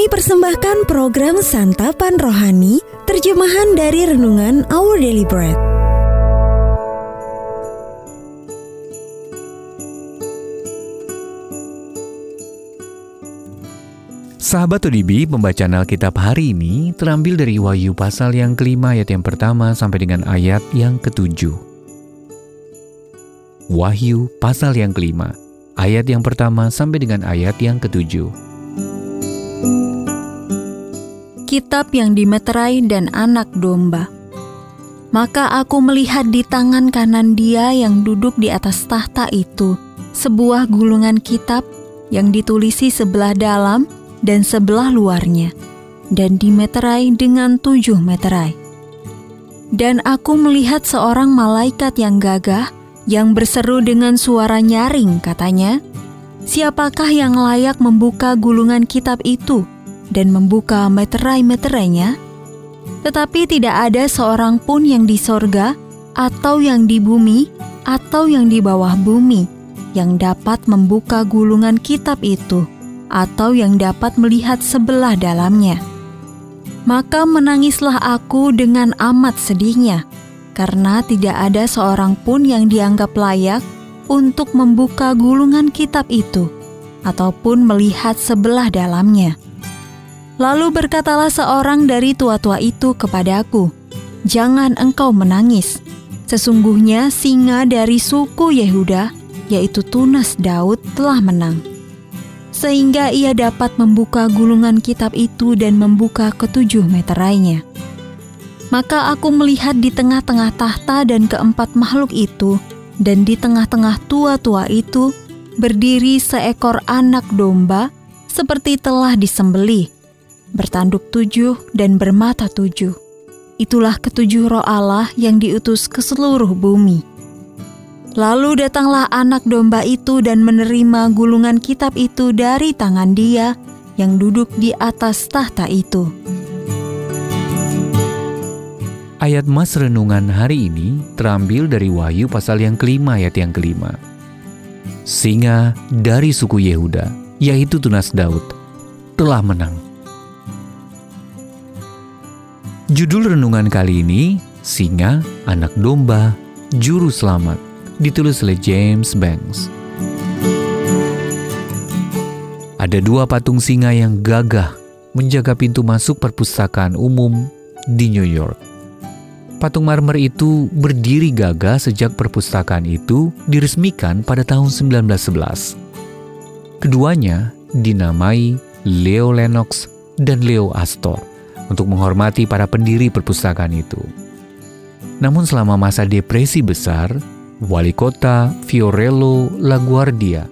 Kami persembahkan program Santapan Rohani, terjemahan dari Renungan Our Daily Bread. Sahabat ODB, pembacaan Alkitab hari ini terambil dari Wahyu pasal yang kelima ayat yang pertama sampai dengan ayat yang ketujuh. Wahyu pasal yang kelima, ayat yang pertama sampai dengan ayat yang ketujuh. Kitab yang dimeterai dan anak domba. Maka aku melihat di tangan kanan dia yang duduk di atas tahta itu, sebuah gulungan kitab yang ditulisi sebelah dalam dan sebelah luarnya, dan dimeterai dengan tujuh meterai. Dan aku melihat seorang malaikat yang gagah, yang berseru dengan suara nyaring katanya, Siapakah yang layak membuka gulungan kitab itu dan membuka meterai-meterainya? Tetapi tidak ada seorang pun yang di sorga, atau yang di bumi, atau yang di bawah bumi, yang dapat membuka gulungan kitab itu atau yang dapat melihat sebelah dalamnya. Maka menangislah aku dengan amat sedihnya, karena tidak ada seorang pun yang dianggap layak untuk membuka gulungan kitab itu, ataupun melihat sebelah dalamnya. Lalu berkatalah seorang dari tua-tua itu kepadaku, "Jangan engkau menangis. Sesungguhnya singa dari suku Yehuda, yaitu Tunas Daud, telah menang." sehingga ia dapat membuka gulungan kitab itu dan membuka ketujuh meterainya. Maka aku melihat di tengah-tengah tahta dan keempat makhluk itu, dan di tengah-tengah tua-tua itu berdiri seekor anak domba seperti telah disembelih, bertanduk tujuh dan bermata tujuh. Itulah ketujuh roh Allah yang diutus ke seluruh bumi. Lalu datanglah anak domba itu dan menerima gulungan kitab itu dari tangan dia yang duduk di atas tahta itu. Ayat Mas Renungan hari ini terambil dari Wahyu pasal yang kelima ayat yang kelima. Singa dari suku Yehuda, yaitu Tunas Daud, telah menang. Judul renungan kali ini, Singa, Anak Domba, Juru Selamat ditulis oleh James Banks. Ada dua patung singa yang gagah menjaga pintu masuk perpustakaan umum di New York. Patung marmer itu berdiri gagah sejak perpustakaan itu diresmikan pada tahun 1911. Keduanya dinamai Leo Lennox dan Leo Astor untuk menghormati para pendiri perpustakaan itu. Namun selama masa depresi besar, Wali kota Fiorello LaGuardia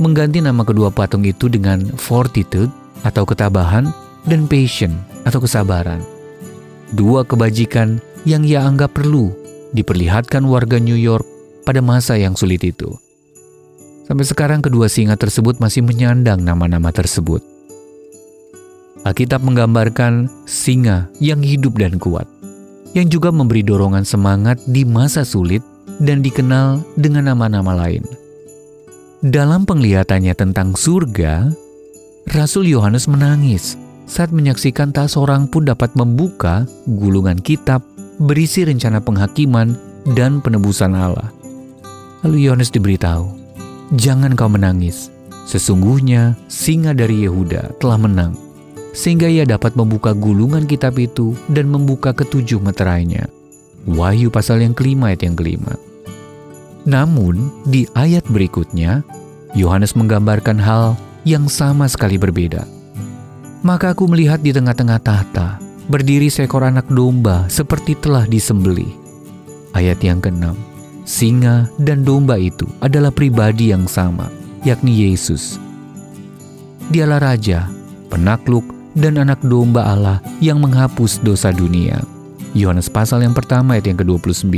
mengganti nama kedua patung itu dengan Fortitude atau ketabahan dan Passion atau kesabaran. Dua kebajikan yang ia anggap perlu diperlihatkan warga New York pada masa yang sulit itu. Sampai sekarang kedua singa tersebut masih menyandang nama-nama tersebut. Alkitab menggambarkan singa yang hidup dan kuat, yang juga memberi dorongan semangat di masa sulit dan dikenal dengan nama-nama lain. Dalam penglihatannya tentang surga, Rasul Yohanes menangis saat menyaksikan tak seorang pun dapat membuka gulungan kitab berisi rencana penghakiman dan penebusan Allah. Lalu Yohanes diberitahu, "Jangan kau menangis. Sesungguhnya singa dari Yehuda telah menang, sehingga ia dapat membuka gulungan kitab itu dan membuka ketujuh meterainya." Wahyu pasal yang kelima ayat yang kelima. Namun, di ayat berikutnya, Yohanes menggambarkan hal yang sama sekali berbeda. Maka aku melihat di tengah-tengah tahta, berdiri seekor anak domba seperti telah disembelih. Ayat yang keenam, singa dan domba itu adalah pribadi yang sama, yakni Yesus. Dialah Raja, penakluk, dan anak domba Allah yang menghapus dosa dunia. Yohanes pasal yang pertama ayat yang ke-29.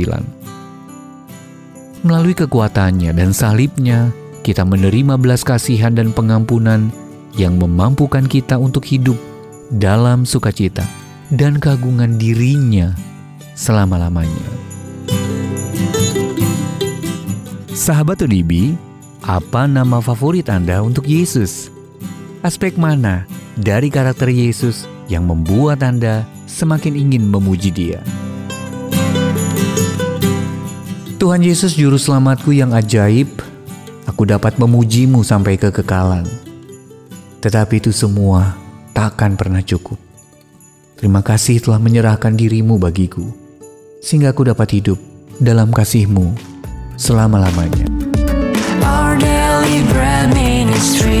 Melalui kekuatannya dan salibnya, kita menerima belas kasihan dan pengampunan yang memampukan kita untuk hidup dalam sukacita dan keagungan dirinya selama-lamanya. Sahabat ODB, apa nama favorit Anda untuk Yesus? Aspek mana dari karakter Yesus yang membuat Anda semakin ingin memuji Dia? Tuhan Yesus Juru Selamatku yang ajaib, aku dapat memujimu sampai kekekalan. Tetapi itu semua tak akan pernah cukup. Terima kasih telah menyerahkan dirimu bagiku, sehingga aku dapat hidup dalam kasihmu selama-lamanya. Our daily bread ministries